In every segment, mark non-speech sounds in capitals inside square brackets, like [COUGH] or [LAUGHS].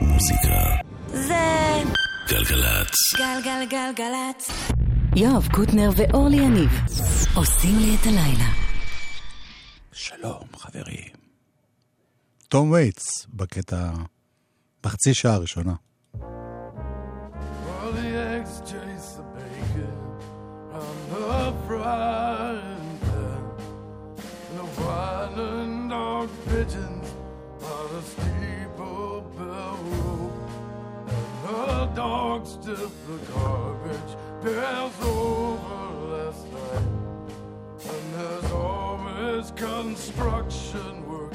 מוזיקה. זה גלגלצ. גלגלגלגלצ. יואב קוטנר ואורלי יניב עושים לי את הלילה. שלום, חברים. תום וייטס, בקטע... בחצי שעה הראשונה. All the garbage pails over last night. And there's always construction work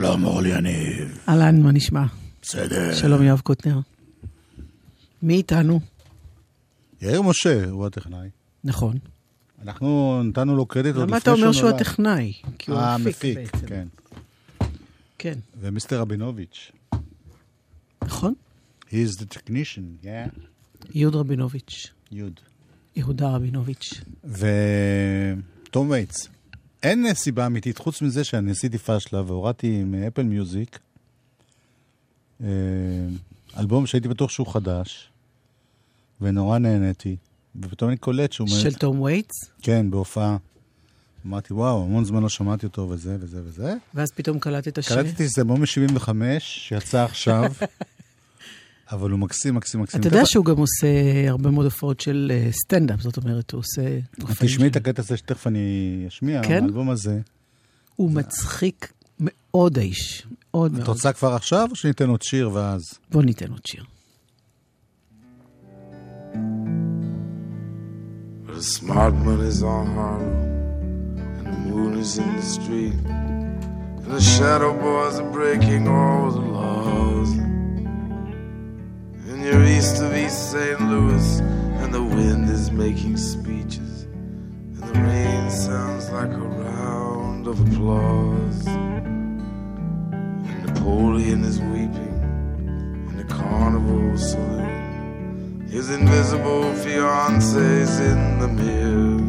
שלום, אורלי יניב. אהלן, מה נשמע? בסדר. שלום יואב קוטנר. מי איתנו? יאיר משה הוא הטכנאי. נכון. אנחנו נתנו לו קרדיט עוד למה לפני אתה אומר שהוא נולד. הטכנאי? כי הוא אה, המפיק מפיק, בעצם. כן. כן, ו Mister רבינוביץ'. נכון? He is the technician, yeah. יהוד רבינוביץ'. יוד. יהודה רבינוביץ'. ותום וייטס. אין סיבה אמיתית, חוץ מזה שאני עשיתי פאשלה והורדתי מ Apple Music אה, אלבום שהייתי בטוח שהוא חדש, ונורא נהניתי, ופתאום אני קולט שהוא... של תום וייטס, כן, בהופעה. אמרתי, וואו, המון זמן לא שמעתי אותו וזה וזה וזה. ואז פתאום קלטת ש... קלטתי שזה אלבום מ-75, שיצא עכשיו, [LAUGHS] אבל הוא מקסים, מקסים, מקסים. אתה יודע שהוא גם עושה הרבה מאוד הופעות של אה, סטנדאפ, זאת אומרת, הוא עושה... תשמעי את של- הקטע הזה שתכף אני אשמיע, כן? האלבום הזה. הוא מצחיק מאוד האיש, מאוד את מאוד. רוצה כבר עכשיו, או שניתן עוד שיר ואז? בוא ניתן עוד שיר. The smart money's on Harlem, and the moon is in the street, and the shadow boys are breaking all the laws. You're east of East St. Louis, and the wind is making speeches, and the rain sounds like a round of applause. And Napoleon is weeping in the carnival saloon. His invisible fiance's in the mirror.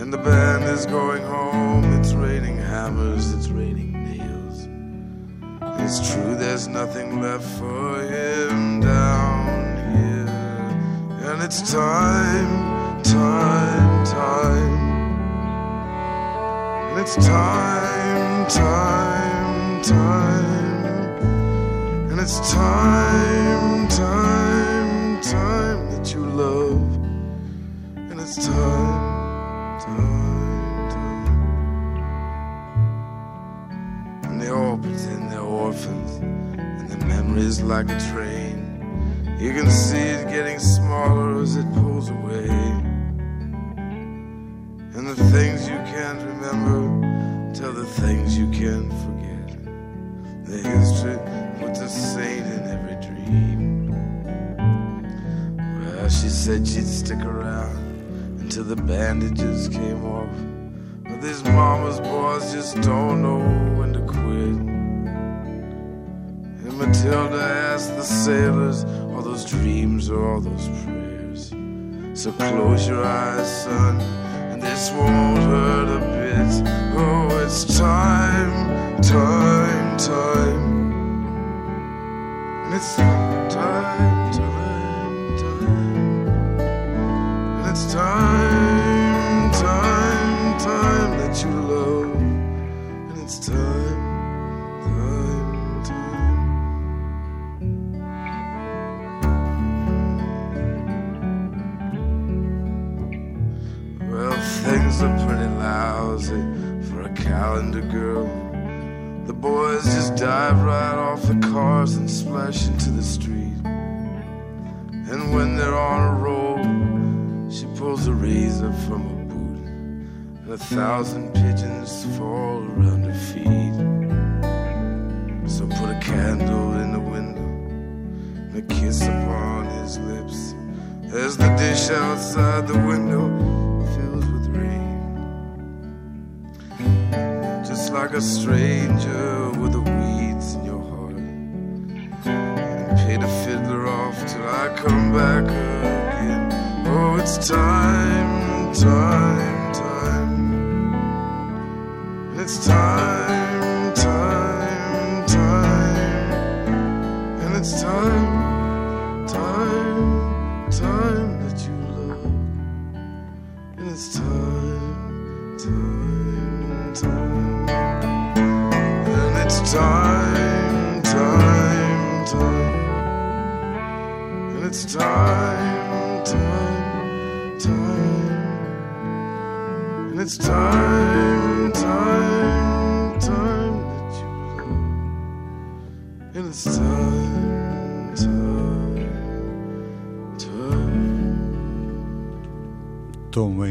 And the band is going home. It's raining hammers, it's raining. It's true, there's nothing left for him down here. And it's time, time, time. And it's time, time, time. And it's time, time, time that you love. And it's time, time, like a train. You can see it getting smaller as it pulls away. And the things you can't remember tell the things you can't forget. The history puts a saint in every dream. Well, she said she'd stick around until the bandages came or all those prayers. So close your eyes, son, and this won't hurt a bit. Oh, it's time, time, time. And it's a thousand pigeons fall around her feet. So put a candle in the window, and a kiss upon his lips, as the dish outside the window fills with rain. Just like a stranger with the weeds in your heart. And pay the fiddler off till I come back again. Oh, it's time, time, time. It's time.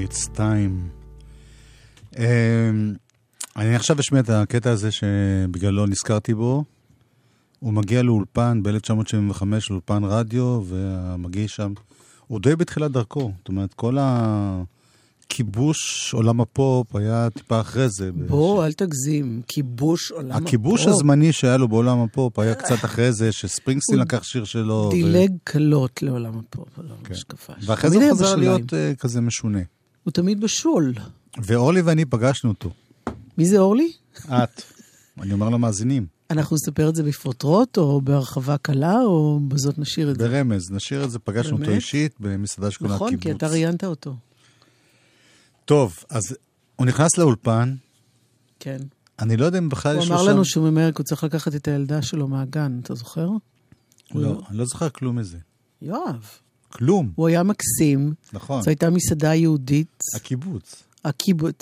וייטס, time. אמ, אני עכשיו אשמיע את הקטע הזה שבגללו נזכרתי בו. הוא מגיע לאולפן ב-1975, לאולפן רדיו, והמגיש שם, הוא די בתחילת דרכו. זאת אומרת, כל הכיבוש עולם הפופ היה טיפה אחרי זה. בוא, אל תגזים. כיבוש עולם הפופ. הכיבוש הזמני שהיה לו בעולם הפופ היה קצת אחרי זה, שספרינגסטין לקח שיר שלו. ו- דילג קלות לעולם הפופ, עולם כן. המשקפה. ואחרי זה הוא חזר. להיות אה, כזה משונה. הוא תמיד בשול. ואורלי ואני פגשנו אותו. מי זה אורלי? את. אני אומר למאזינים, אנחנו נספר את זה בפרוטרוט, או בהרחבה קלה, או בזאת נשאיר את זה. ברמז, נשאיר את זה, פגשנו אותו באמת? אישית במסעדה שכונת קיבוץ. נכון, כי אתה ראיינת אותו. טוב, אז הוא נכנס לאולפן, כן. אני לא יודע אם בכלל הוא יש לו אמר שם... לנו שהוא ממרק, הוא צריך לקחת את הילדה שלו מהגן, אתה זוכר? לא, אני לא זוכר כלום מזה. יואב. כלום, הוא היה מקסים, נכון. זו הייתה מסעדה יהודית, הקיבוץ. הקיבוץ.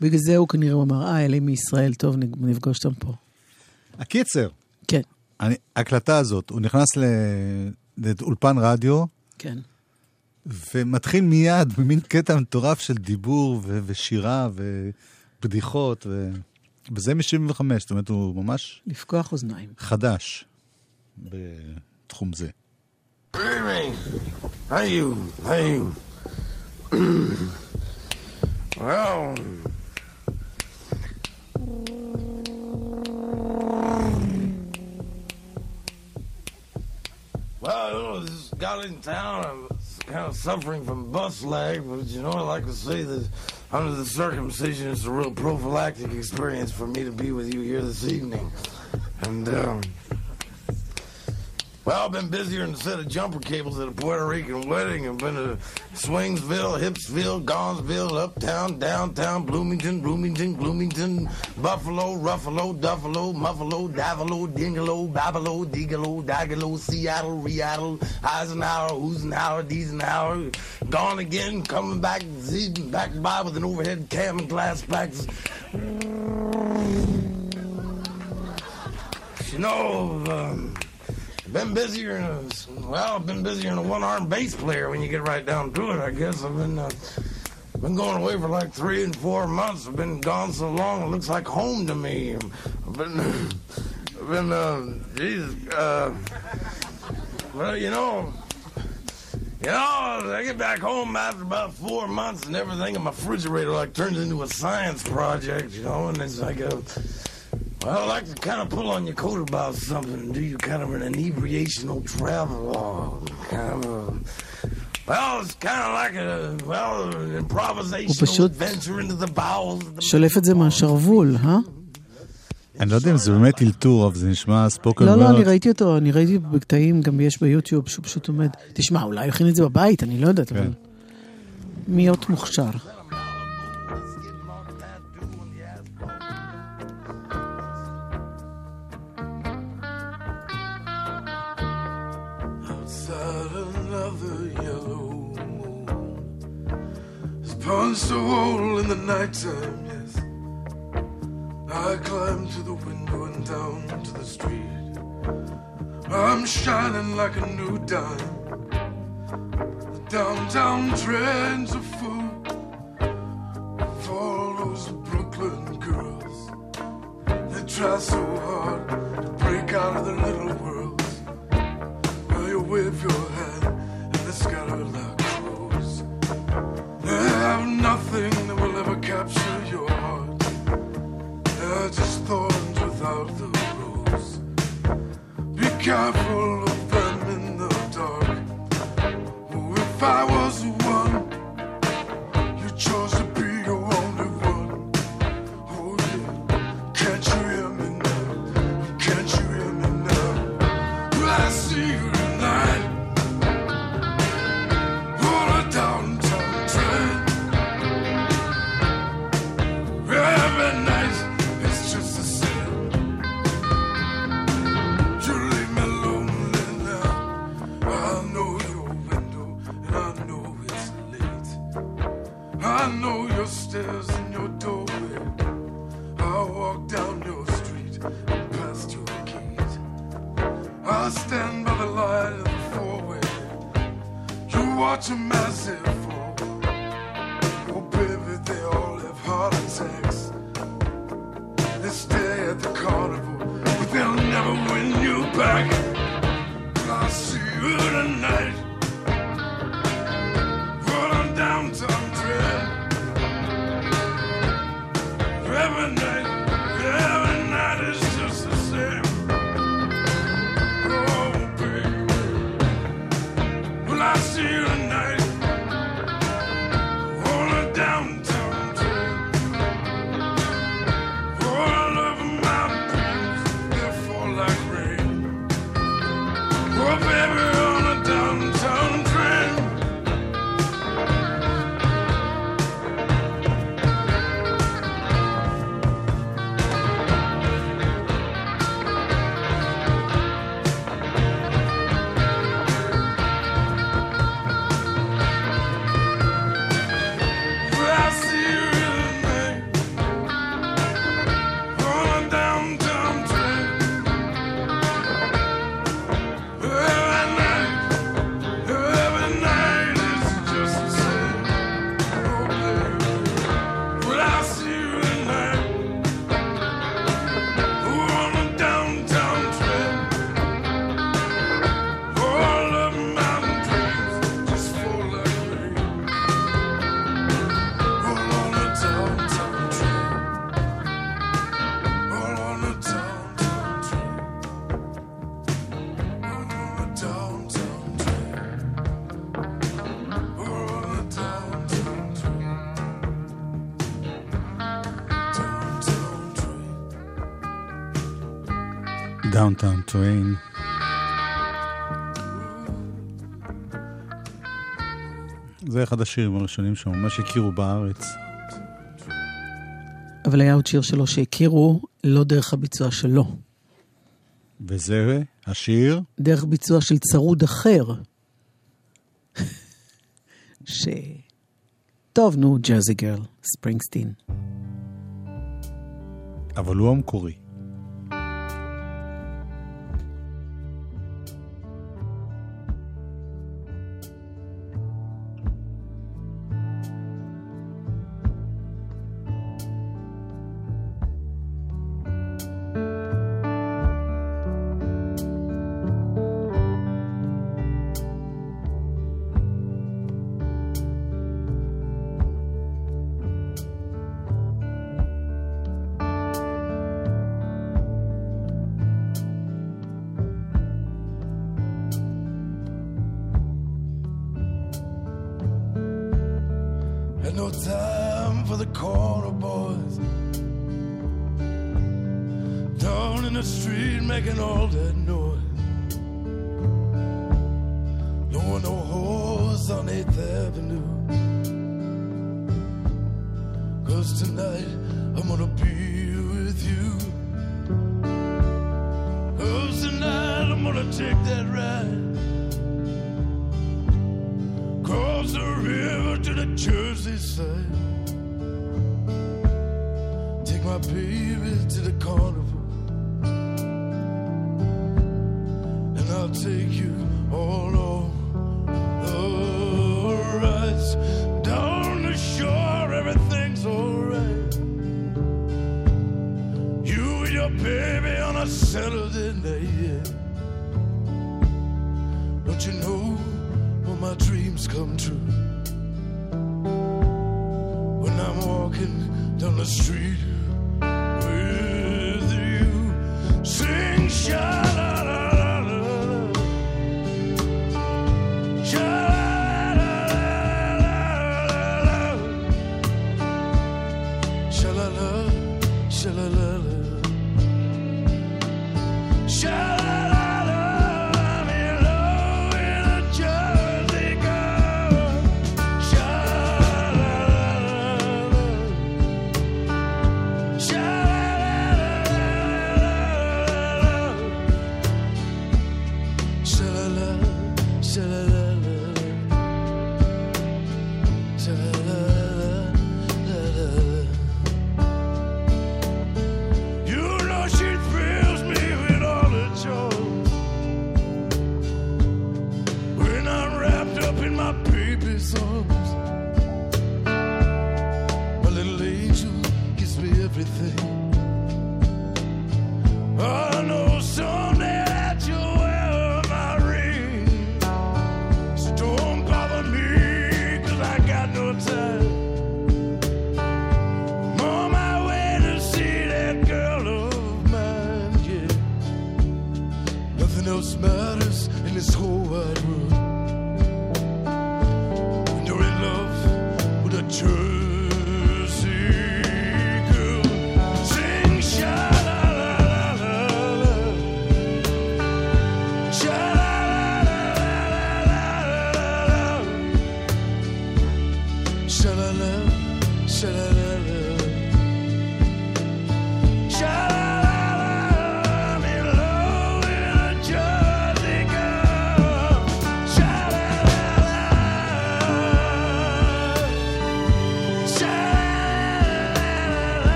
בגלל זה הוא כנראה הוא אמר, אה, אלה מישראל, טוב, נפגוש אותם פה. הקיצר, כן, אני, ההקלטה הזאת, הוא נכנס. לאולפן רדיו, כן. ומתחיל מיד [LAUGHS] במין קטע מטורף של דיבור ו- ושירה ובדיחות, ו... וזה מ-75, זאת אומרת, הוא ממש לפקוח אוזניים. חדש בתחום זה. How you? How [CLEARS THROAT] you? well, Well, know, just got in town. I was kind of suffering from bus lag, but you know, I like to say that under the circumcision, it's a real prophylactic experience for me to be with you here this evening. And, um, well, I've been busier than a set of jumper cables at a Puerto Rican wedding. I've been to Swingsville, Hipsville, Gonsville, Uptown, Downtown, Bloomington, Bloomington, Bloomington, Buffalo, Ruffalo, Duffalo, Muffalo, Davalo, Dingalo, Babalo, Digalo, Dagalo, Seattle, Reattle, Eisenhower, Eisenhower, Diesenhower. Gone again, coming back, zipping back by with an overhead cam and glass packs. Know, um, been busier a, well, I've been busier than a one-armed bass player when you get right down to it. I guess I've been uh, been going away for like three and four months. I've been gone so long it looks like home to me. I've been, I've been, uh, Jesus, uh, well, you know. You know, I get back home after about four months and everything in my refrigerator like turns into a science project, you know, and it's like a well, I like to kind of pull on your coat about something and do you kind of an inebriational travel kind of a, well, it's kind of like a, well, an improvisational פשוט adventure into the bowels of the... שולף את זה מהשרוול, אה? אני לא יודע אם זה באמת אלתור, אבל זה נשמע ספוקר לא, לא, וורד. אני ראיתי אותו, אני ראיתי בקטעים, גם יש ביוטיוב, שהוא פשוט עומד. תשמע, אולי הוא הכין את זה בבית, אני לא יודעת, כן. אבל... מי עוד מוכשר? Punched a hole in the nighttime, yes. I climb to the window and down to the street. I'm shining like a new dime. The downtown trends are full of all those Brooklyn girls. They try so hard to break out of their little worlds. Well, you wave your hand and they scatter. They have nothing that will ever capture your heart. They're just thorns without the rose. Be careful טוויין. זה אחד השירים הראשונים שממש הכירו בארץ. אבל היה עוד שיר שלו שהכירו לא דרך הביצוע שלו. וזה השיר? דרך ביצוע של צרוד אחר. ש... טוב, נו, ג'אזי גרל, ספרינגסטין. אבל הוא המקורי.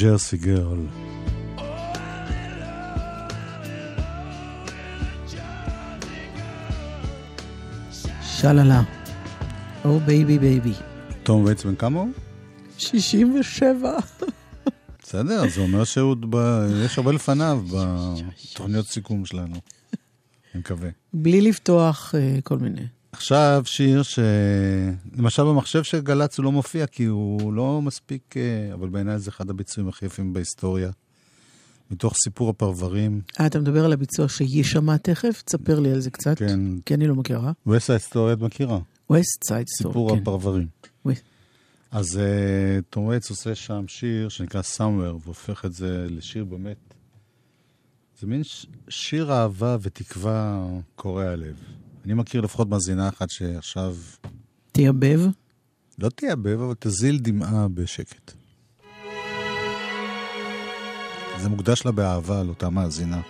Jersey Girl. Sha la la. Oh baby baby. תום וייץ בן כמה הוא? 67. בסדר, זה אומר שעוד ב... יש הרבה לפניו בתוכניות סיכום שלנו. אני מקווה. בלי לפתוח אה, כל מיני. עכשיו שיר ש... למשל במחשב של גל"צ הוא לא מופיע כי הוא לא מספיק, אה, אבל בעיניי זה אחד הביצועים הכי יפים בהיסטוריה. מתוך סיפור הפרברים, אה, אתה מדבר על הביצוע שיישמע תכף? תספר לי על זה קצת. כן. כי אני לא מכירה. West Side Story את מכירה, West Side Story. סיפור כן. הפרברים. אז uh, תום וייץ עושה שם שיר שנקרא Somewhere, והופך את זה לשיר באמת. זה מין ש- שיר אהבה ותקווה קורע לב. אני מכיר לפחות מאזינה אחת שעכשיו תייבב. לא תייבב, אבל תזיל דמעה בשקט. זה מוקדש לה באהבה לאותה מאזינה.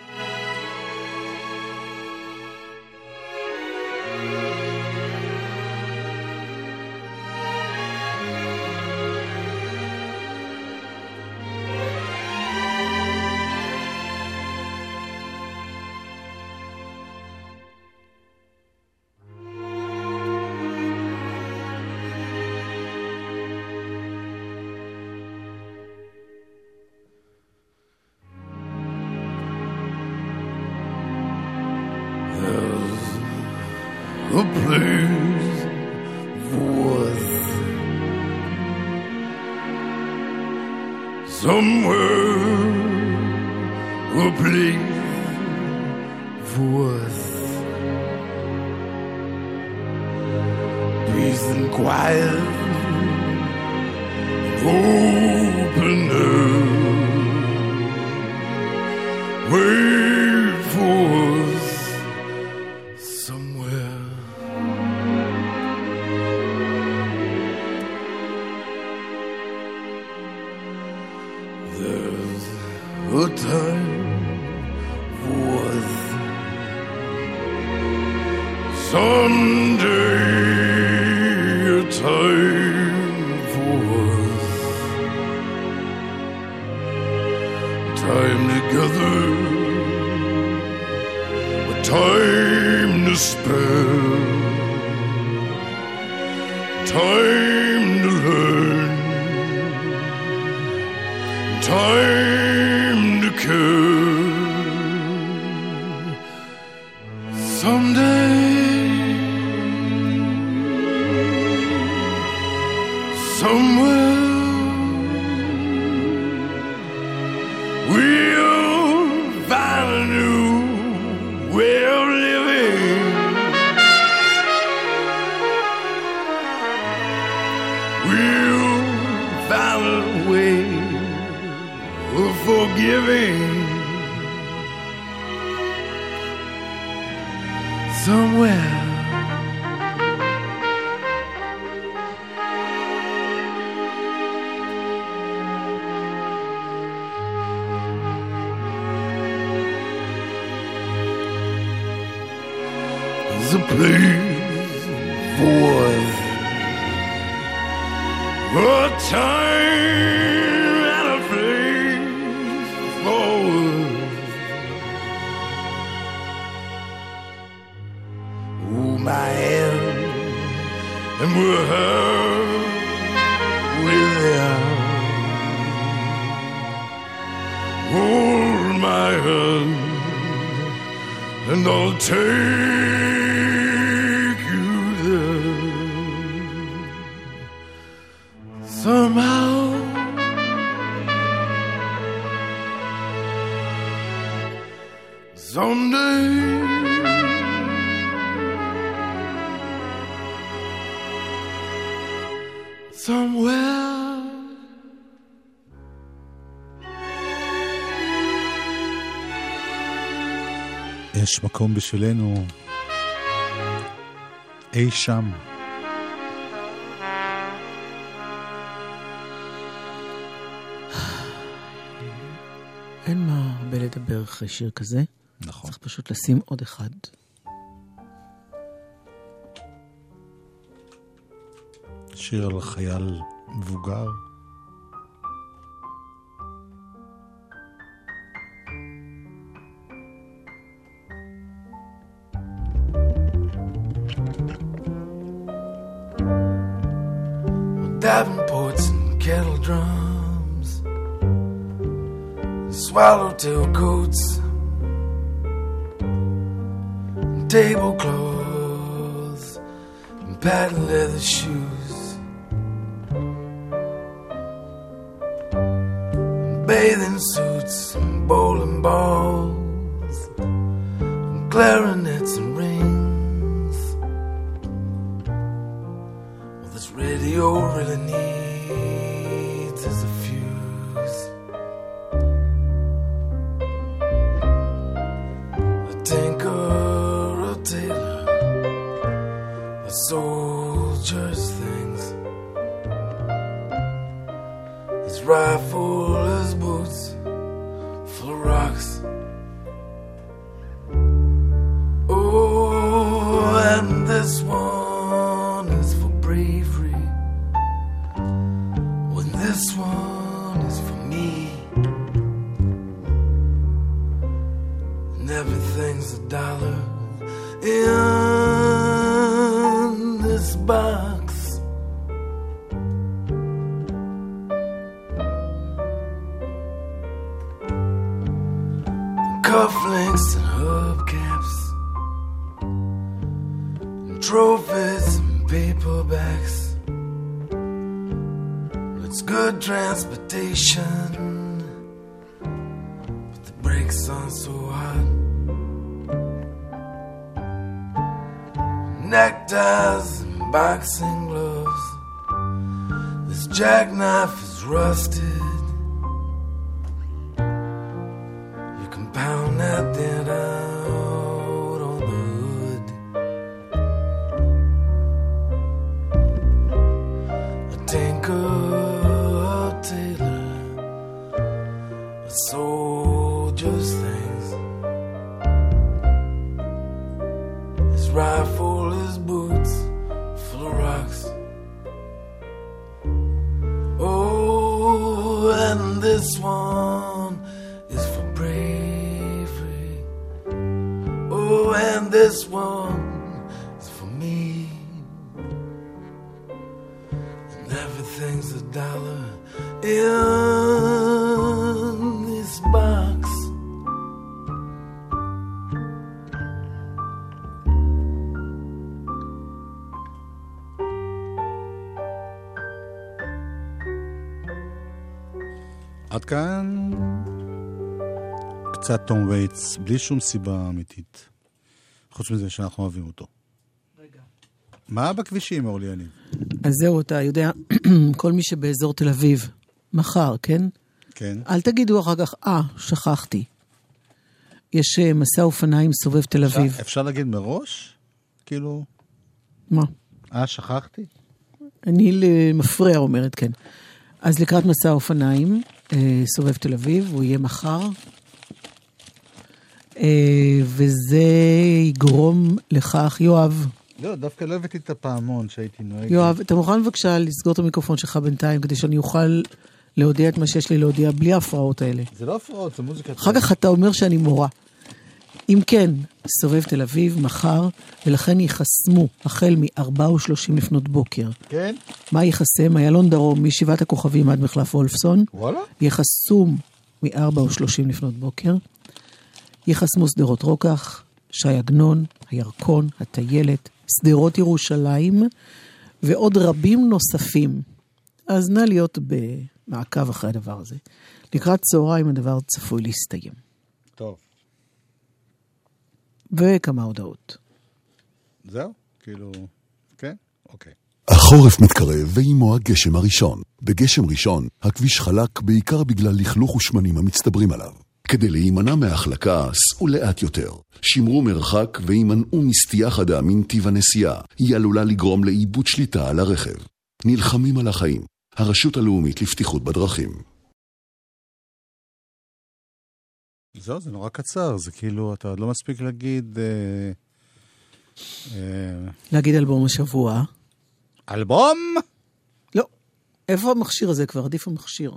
Time to learn time to care. Somewhere. יש מקום בשבילנו אי שם. אין מה הרבה לדבר אחרי שיר כזה. נכון. צריך פשוט לשים עוד אחד. שיר על חייל מבוגר. on this עד כאן קצת תום וייטס, בלי שום סיבה אמיתית. חוץ מזה שאנחנו אוהבים אותו. מה בכבישים, אורלי יניב? אז זהו, אתה יודע, [CLEARS THROAT] כל מי שבאזור תל אביב, מחר, כן? כן. אל תגידו אחר כך, אה, שכחתי. יש אה, מסע אופניים סובב תל אביב. אפשר- אפשר להגיד מראש? כאילו, מה? אה, שכחתי? אני למפרע אומרת כן. אז לקראת מסע האופניים, סובב תל אביב, הוא יהיה מחר. אה, וזה יגרום לכך, יואב, לא, דווקא לא הבאתי את הפעמון שהייתי נוהג. יואב, אתה מוכן בבקשה לסגור את המיקרופון שלך בינתיים, כדי שאני אוכל להודיע את מה שיש לי להודיע בלי ההפרעות האלה. זה לא הפרעות, זה מוזיקה. אחר כך אתה אומר שאני מורה. אם כן, סובב תל אביב מחר, ולכן ייחסמו החל מ-4 ו-30 לפנות בוקר. כן? מה ייחסם? איילון דרום, משבעת הכוכבים עד מחלף וולפסון. וואלה? יהיה חסום מ-4 או 30 לפנות בוקר. ייחסמו שדרות רוקח, ש"י עגנון, הירקון, הטיילת, שדרות ירושלים ועוד רבים נוספים. אז נא להיות במעקב אחרי הדבר הזה. לקראת צהריים הדבר צפוי להסתיים. טוב. וכמה הודעות. זהו? כאילו... כן? אוקיי. החורף מתקרב ועימו הגשם הראשון. בגשם ראשון, הכביש חלק בעיקר בגלל לכלוך ושמנים המצטברים עליו. כדי להימנע מהחלקה, סעו לאט יותר. שמרו מרחק והימנעו מסטייה חדה מנתיב הנסיעה. היא עלולה לגרום לאיבוד שליטה על הרכב. נלחמים על החיים. הרשות הלאומית לבטיחות בדרכים. זהו, זה נורא קצר, זה כאילו, אתה עוד לא מספיק להגיד... אה, אה, להגיד אלבום השבוע. אלבום? לא. איפה המכשיר הזה כבר? עדיף המכשיר.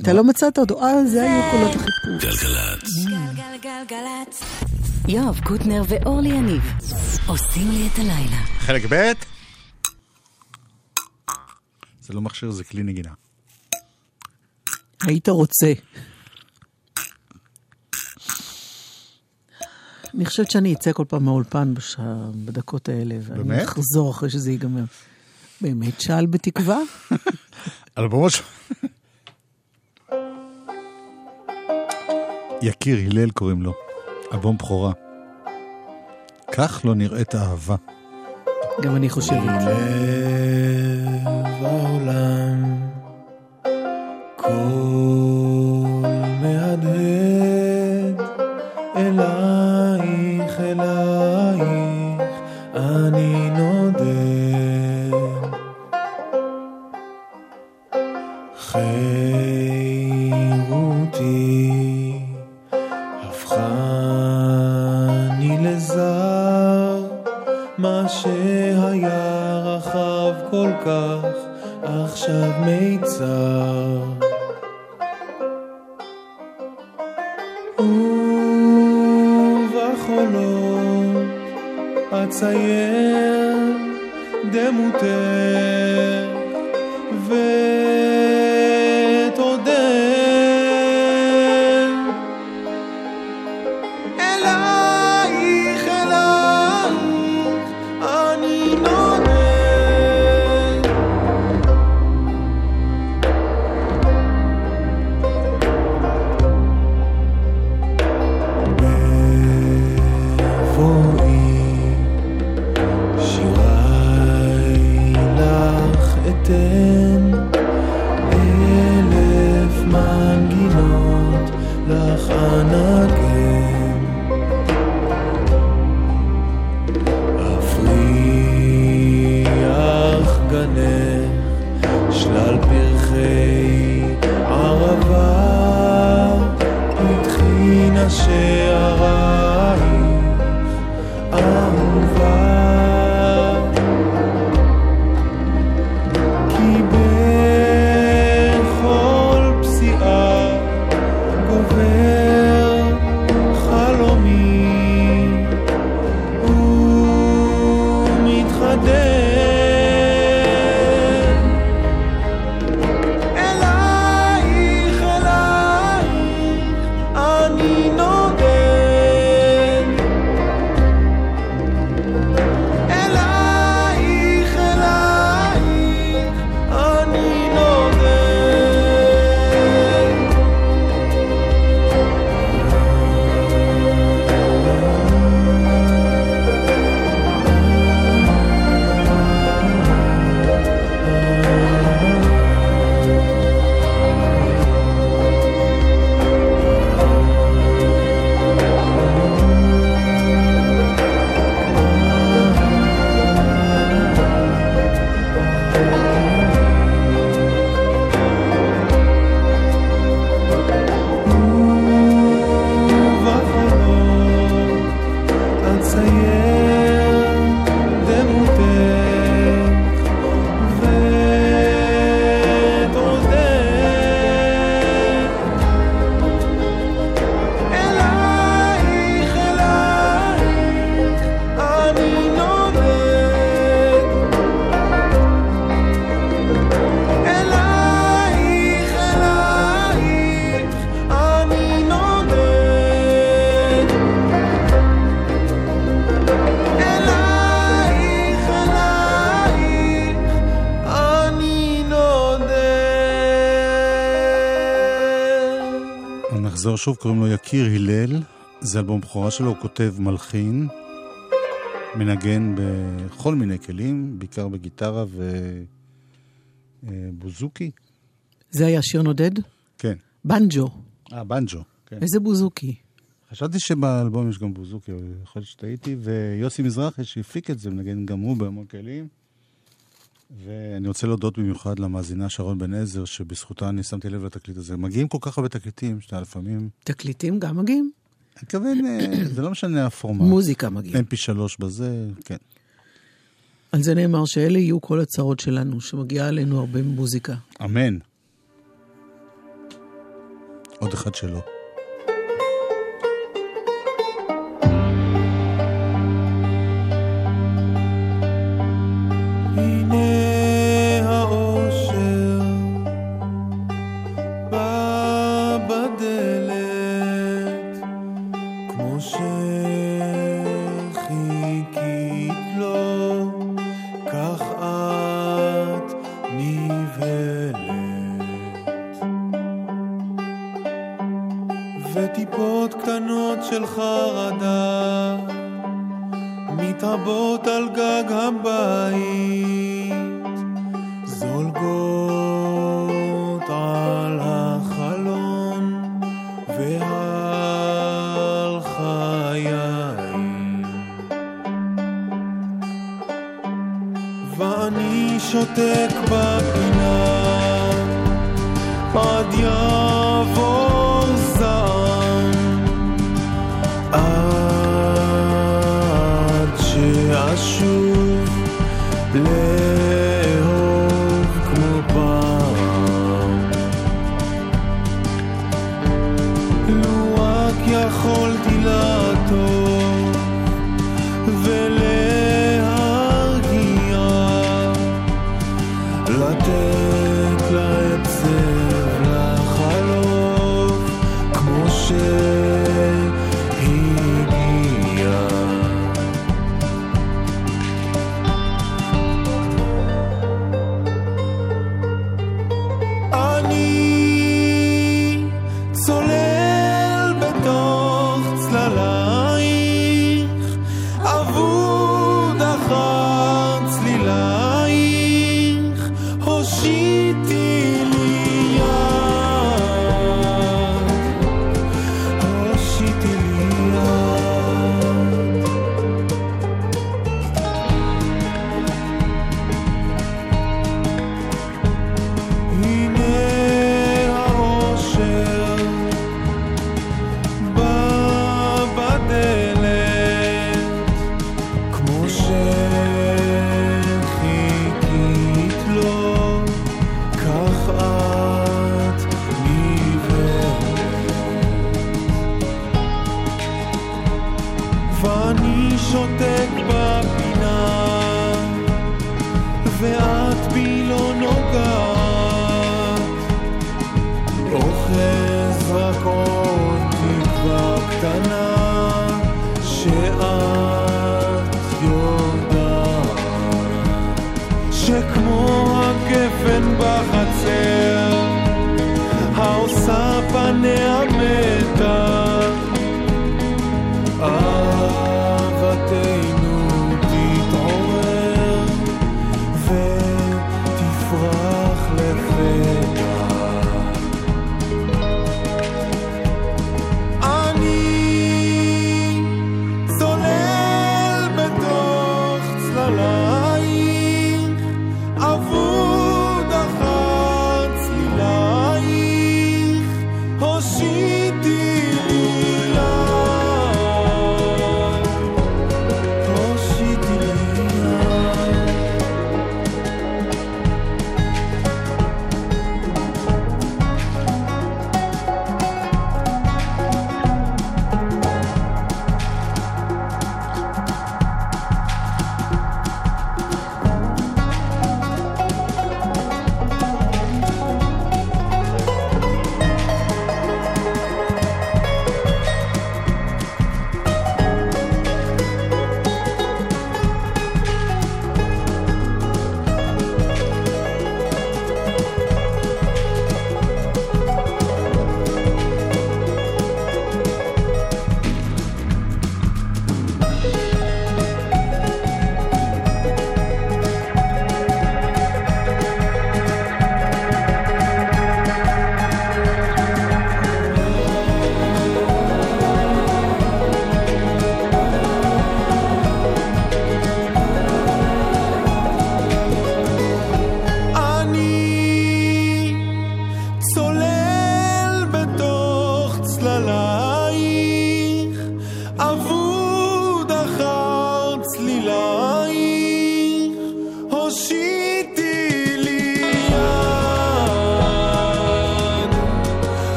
אתה לא מצאת אותו? אה, זה היו קולות החיפוש. גלגלגלגלצ. יואב קוטנר ואורלי יניב עושים לי את הלילה. חלק ב' זה לא מכשיר, זה כלי נגינה. היית רוצה. אני חושבת שאני אצא כל פעם מהאולפן בשעה, בדקות האלה, ואני? אחזור אחרי שזה ייגמר. באמת שאל בתקווה? [LAUGHS] אלבומו של... יקיר הלל קוראים לו, אלבום בכורה. כך לא נראית אהבה. גם אני חושבת. לב העולם קול אצייר דמותך נחזור שוב, קוראים לו יקיר הלל. זה אלבום בכורה שלו, הוא כותב מלחין, מנגן בכל מיני כלים, בעיקר בגיטרה ובוזוקי. זה היה שיר נודד? כן. בנג'ו. אה, בנג'ו. כן. איזה בוזוקי. חשבתי שבאלבום יש גם בוזוקי, אבל יכול להיות שטעיתי, ויוסי מזרחי שהפיק את זה, מנגן גם הוא בהמון כלים. ואני רוצה להודות במיוחד למאזינה שרון בן עזר, שבזכותה אני שמתי לב לתקליט הזה. מגיעים כל כך הרבה תקליטים, שאתה לפעמים... תקליטים גם מגיעים? אני מתכוון, אה, זה לא משנה הפורמט. מוזיקה מגיעים. mp3 בזה, כן. על זה נאמר שאלה יהיו כל הצרות שלנו, שמגיעה עלינו הרבה מוזיקה. אמן. עוד אחד שלא.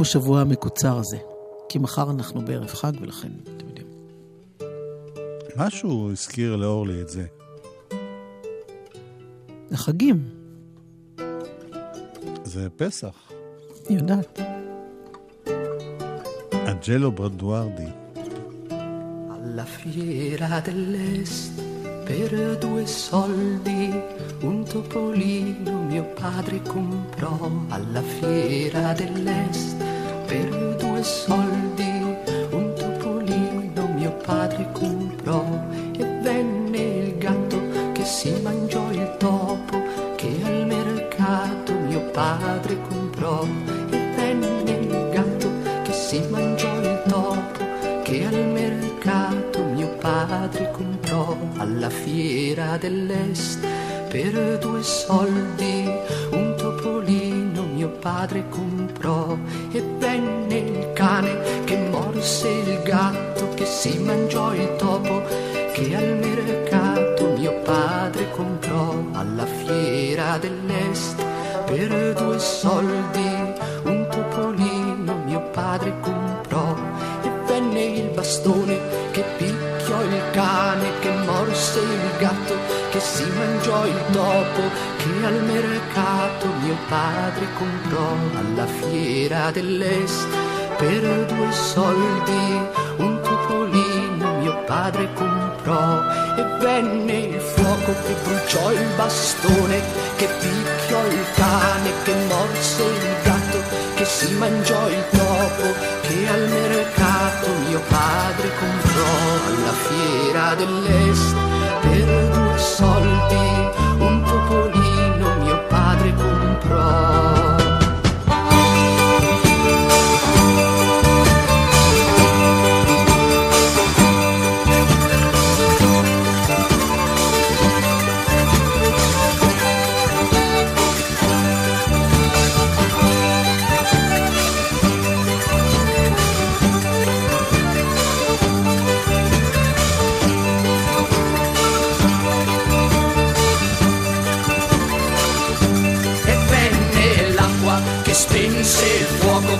יום השבוע המקוצר הזה. כי מחר אנחנו בערב חג, ולכן, אתם יודעים. משהו הזכיר לאורלי את זה. החגים. זה פסח. אני יודעת. אג'לו ברדוארדי. Alla fiera dell'est per due soldi un topolino mio padre comprò alla fiera dell'est per due soldi. Un topolino mio padre comprò e venne il gatto che si mangiò il topo che al mercato mio padre comprò. E venne il gatto che si mangiò il topo che al mercato mio padre comprò. Alla fiera dell'est per due soldi un topolino mio padre comprò e venne il cane che morse il gatto che si mangiò il topo che al mercato mio padre comprò alla fiera dell'est per due soldi. Un topolino mio padre comprò e venne il bastone che picchiò il cane che morse il gatto che si mangiò il topo mio padre comprò alla fiera dell'est per due soldi. Un topolino mio padre comprò e venne il fuoco che bruciò il bastone che picchiò il cane che morse il gatto che si mangiò il topo che al mercato mio padre comprò alla fiera dell'est per due soldi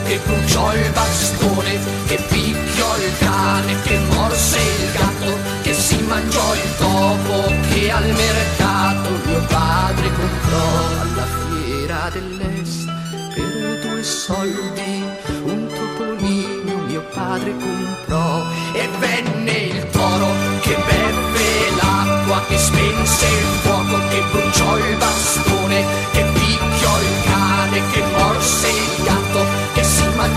che bruciò il bastone che picchiò il cane che morse il gatto che si mangiò il topo che al mercato mio padre comprò. Alla fiera dell'est per due soldi un topolino mio padre comprò. E venne il toro che beve l'acqua che spense il fuoco che bruciò il bastone che picchiò il cane che morse il gatto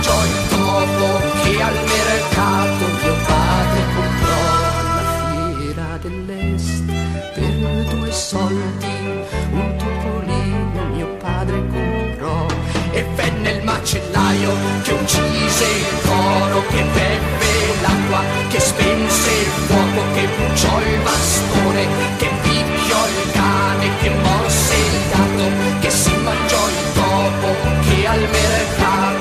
mangiò il topo che al mercato mio padre comprò. Alla fiera dell'est per due soldi un topolino mio padre comprò. E venne il macellaio che uccise il toro che beve l'acqua che spense il fuoco che bruciò il bastone che picchiò il cane che morse il gatto che si mangiò il topo che al mercato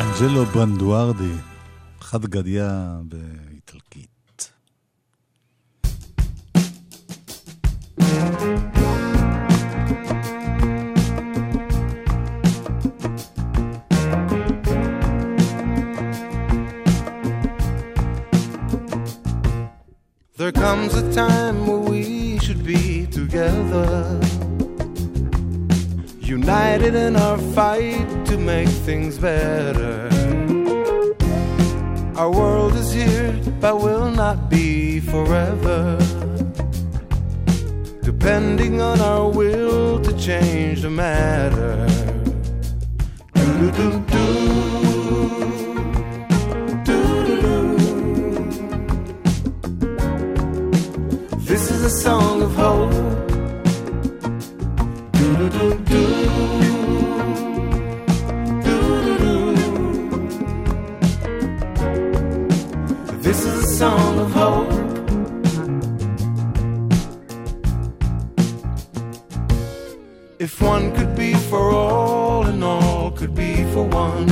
אנג'לו ברנדוארדי, חד גדיה באיטלקית. There comes a time where we should be together, united in our fight to make things better. Our world is here, but will not be forever. Depending on our will to change the matter. Do-do-do-do. This is a song of hope. This is a song of hope. If one could be for all and all could be for one.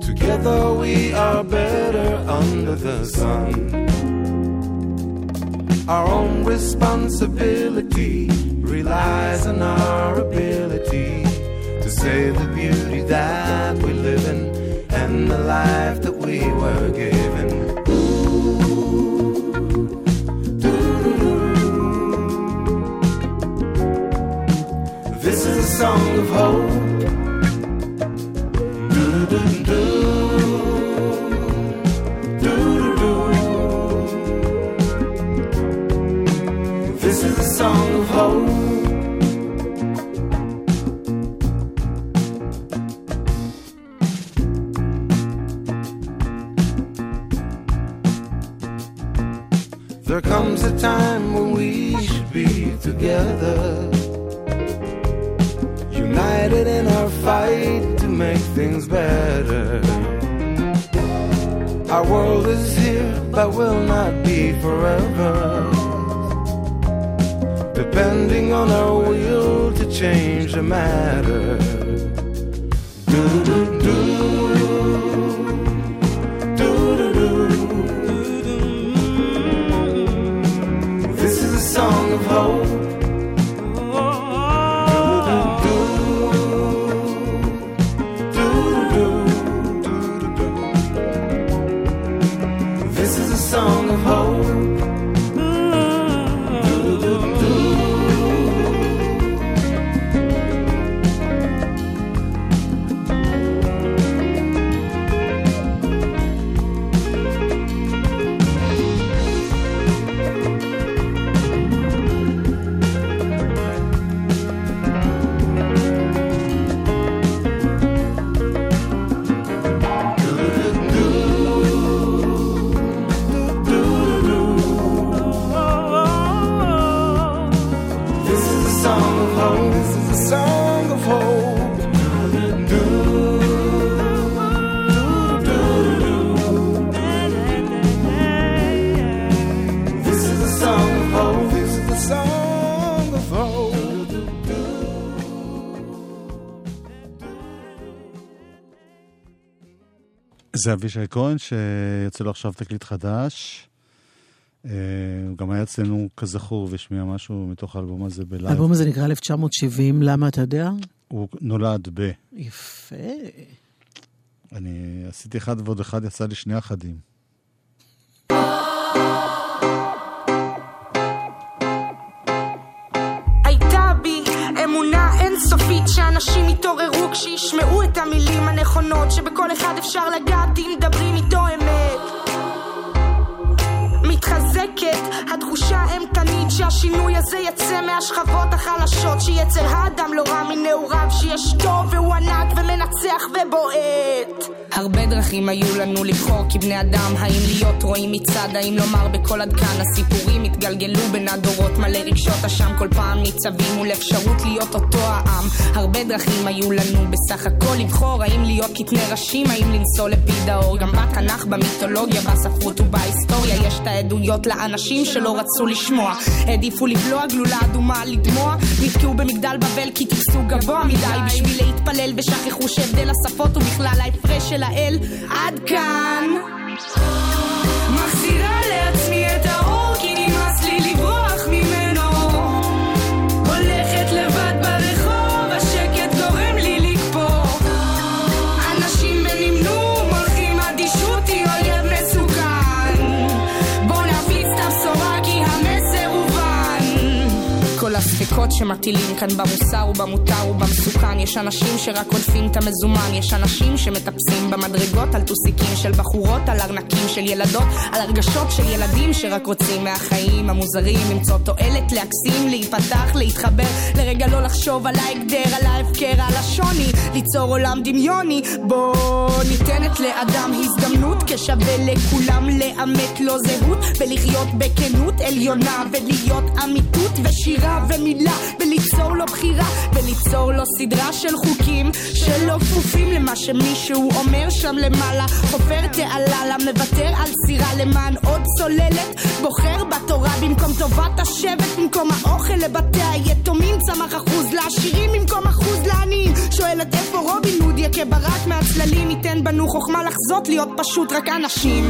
Together we are better under the sun. Our own responsibility relies on our ability to save the beauty that we live in and the life that we were given. This is a song of hope. זה אבישי כהן, שיוצא לו עכשיו תקליט חדש. אה, הוא גם היה אצלנו, כזכור, והשמיע משהו מתוך האלבום הזה בלייב. האלבום הזה נקרא 1970, למה אתה יודע? הוא נולד ב... יפה. אני עשיתי אחד ועוד אחד, יצא לי שני אחדים. אינסופית שאנשים יתעוררו כשישמעו את המילים הנכונות שבכל אחד אפשר לגעת אם מדברים איתו אמת מתחזקת התחושה האימתנית שהשינוי הזה יצא מהשכבות החלשות שיצר האדם לא רע מנעוריו שיש טוב והוא ענק ומנצח ובועט. הרבה דרכים היו לנו לבחור כבני אדם האם להיות רואים מצד האם לומר בקול עד כאן. הסיפורים התגלגלו בין הדורות מלא רגשות אשם כל פעם ניצבים מול אפשרות להיות אותו העם. הרבה דרכים היו לנו בסך הכל לבחור האם להיות קטני ראשים האם לנסוע לפי דאור. גם בתנ"ך במיתולוגיה בספרות ובהיסטוריה יש את העדות חירויות לאנשים שלא רצו לשמוע. העדיפו לבלוע גלולה אדומה לדמוע, נתקעו במגדל בבל כי טיפסו גבוה מדי בשביל להתפלל ושכחו שהבדל השפות הוא בכלל ההפרש של האל. עד כאן. הספקות שמטילים כאן במוסר ובמותר ובמסוכן. יש אנשים שרק עודפים את המזומן. יש אנשים שמטפסים במדרגות על טוסיקים של בחורות על ארנקים של ילדות על הרגשות של ילדים שרק רוצים מהחיים המוזרים. למצוא תועלת להקסים להיפתח להתחבר. לרגע לא לחשוב על ההגדר על ההפקר על השוני. ליצור עולם דמיוני. בוא ניתנת לאדם הזדמנות. כשווה לכולם לאמת לו זהות. ולחיות בכנות עליונה ולהיות אמיתות ושירה ומילה וליצור לו בחירה וליצור לו סדרה של חוקים שלא כפופים למה שמישהו אומר שם למעלה. חופר תעלה לה מוותר על סירה למען עוד צוללת. בוחר בתורה במקום טובת השבט במקום האוכל לבתי היתומים. צמח אחוז לעשירים במקום אחוז לעניים. שואלת איפה רובין הוד יכה ברק מהצללים. ייתן בנו חוכמה לחזות להיות פשוט רק אנשים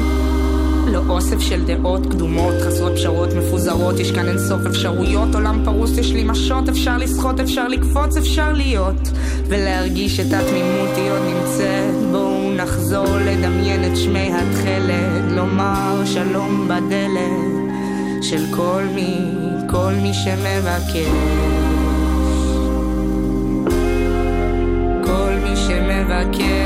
לא אוסף של דעות קדומות, חסרות פשרות מפוזרות, יש כאן אינסוף אפשרויות, עולם פרוס יש לי משות, אפשר לשחות, אפשר לקפוץ, אפשר להיות, ולהרגיש את התמימות היא עוד נמצאת, בואו נחזור לדמיין את שמי התכלת, לומר שלום בדלת של כל מי, כל מי שמבקש. כל מי שמבקש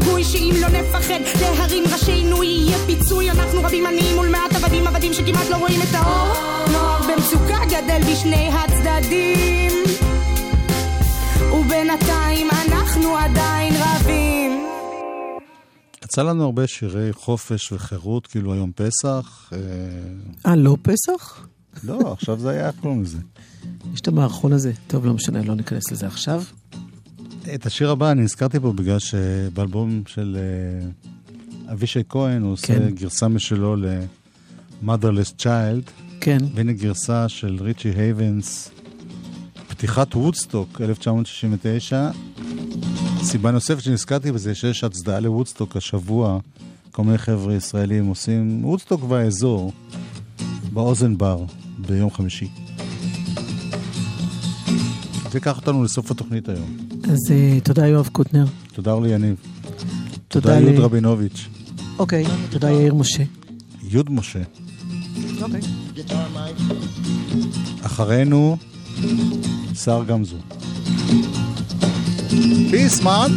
שגוי שאם לא נפחד להרים ראשינו יהיה פיצוי אנחנו רבים עניים מול מעט עבדים עבדים שכמעט לא רואים את האור נוער במצוקה גדל בשני הצדדים ובינתיים אנחנו עדיין רבים יצא לנו הרבה שירי חופש וחירות, כאילו היום פסח. אה, אה, לא פסח? לא, עכשיו זה היה כלום מזה. יש את המערכון הזה. טוב, לא משנה, לא ניכנס לזה עכשיו. את השיר הבא אני הזכרתי פה בגלל שבאלבום של אה, אבישי כהן הוא עושה כן. גרסה משלו ל-Motherless Child. כן. והנה גרסה של ריצ'י הייבנס, פתיחת וודסטוק 1969. סיבה נוספת שנזכרתי בזה שיש הצדעה לוודסטוק השבוע. כל מיני חבר'ה ישראלים עושים וודסטוק והאזור באוזן בר ביום חמישי. זה ייקח אותנו לסוף התוכנית היום. אז אה, תודה, יואב קוטנר. תודה אורלי יניב. תודה יהוד רבינוביץ'. אוקיי, תודה יאיר משה. יוד משה. אוקיי. אחרינו, שר גמזו. פיסמן!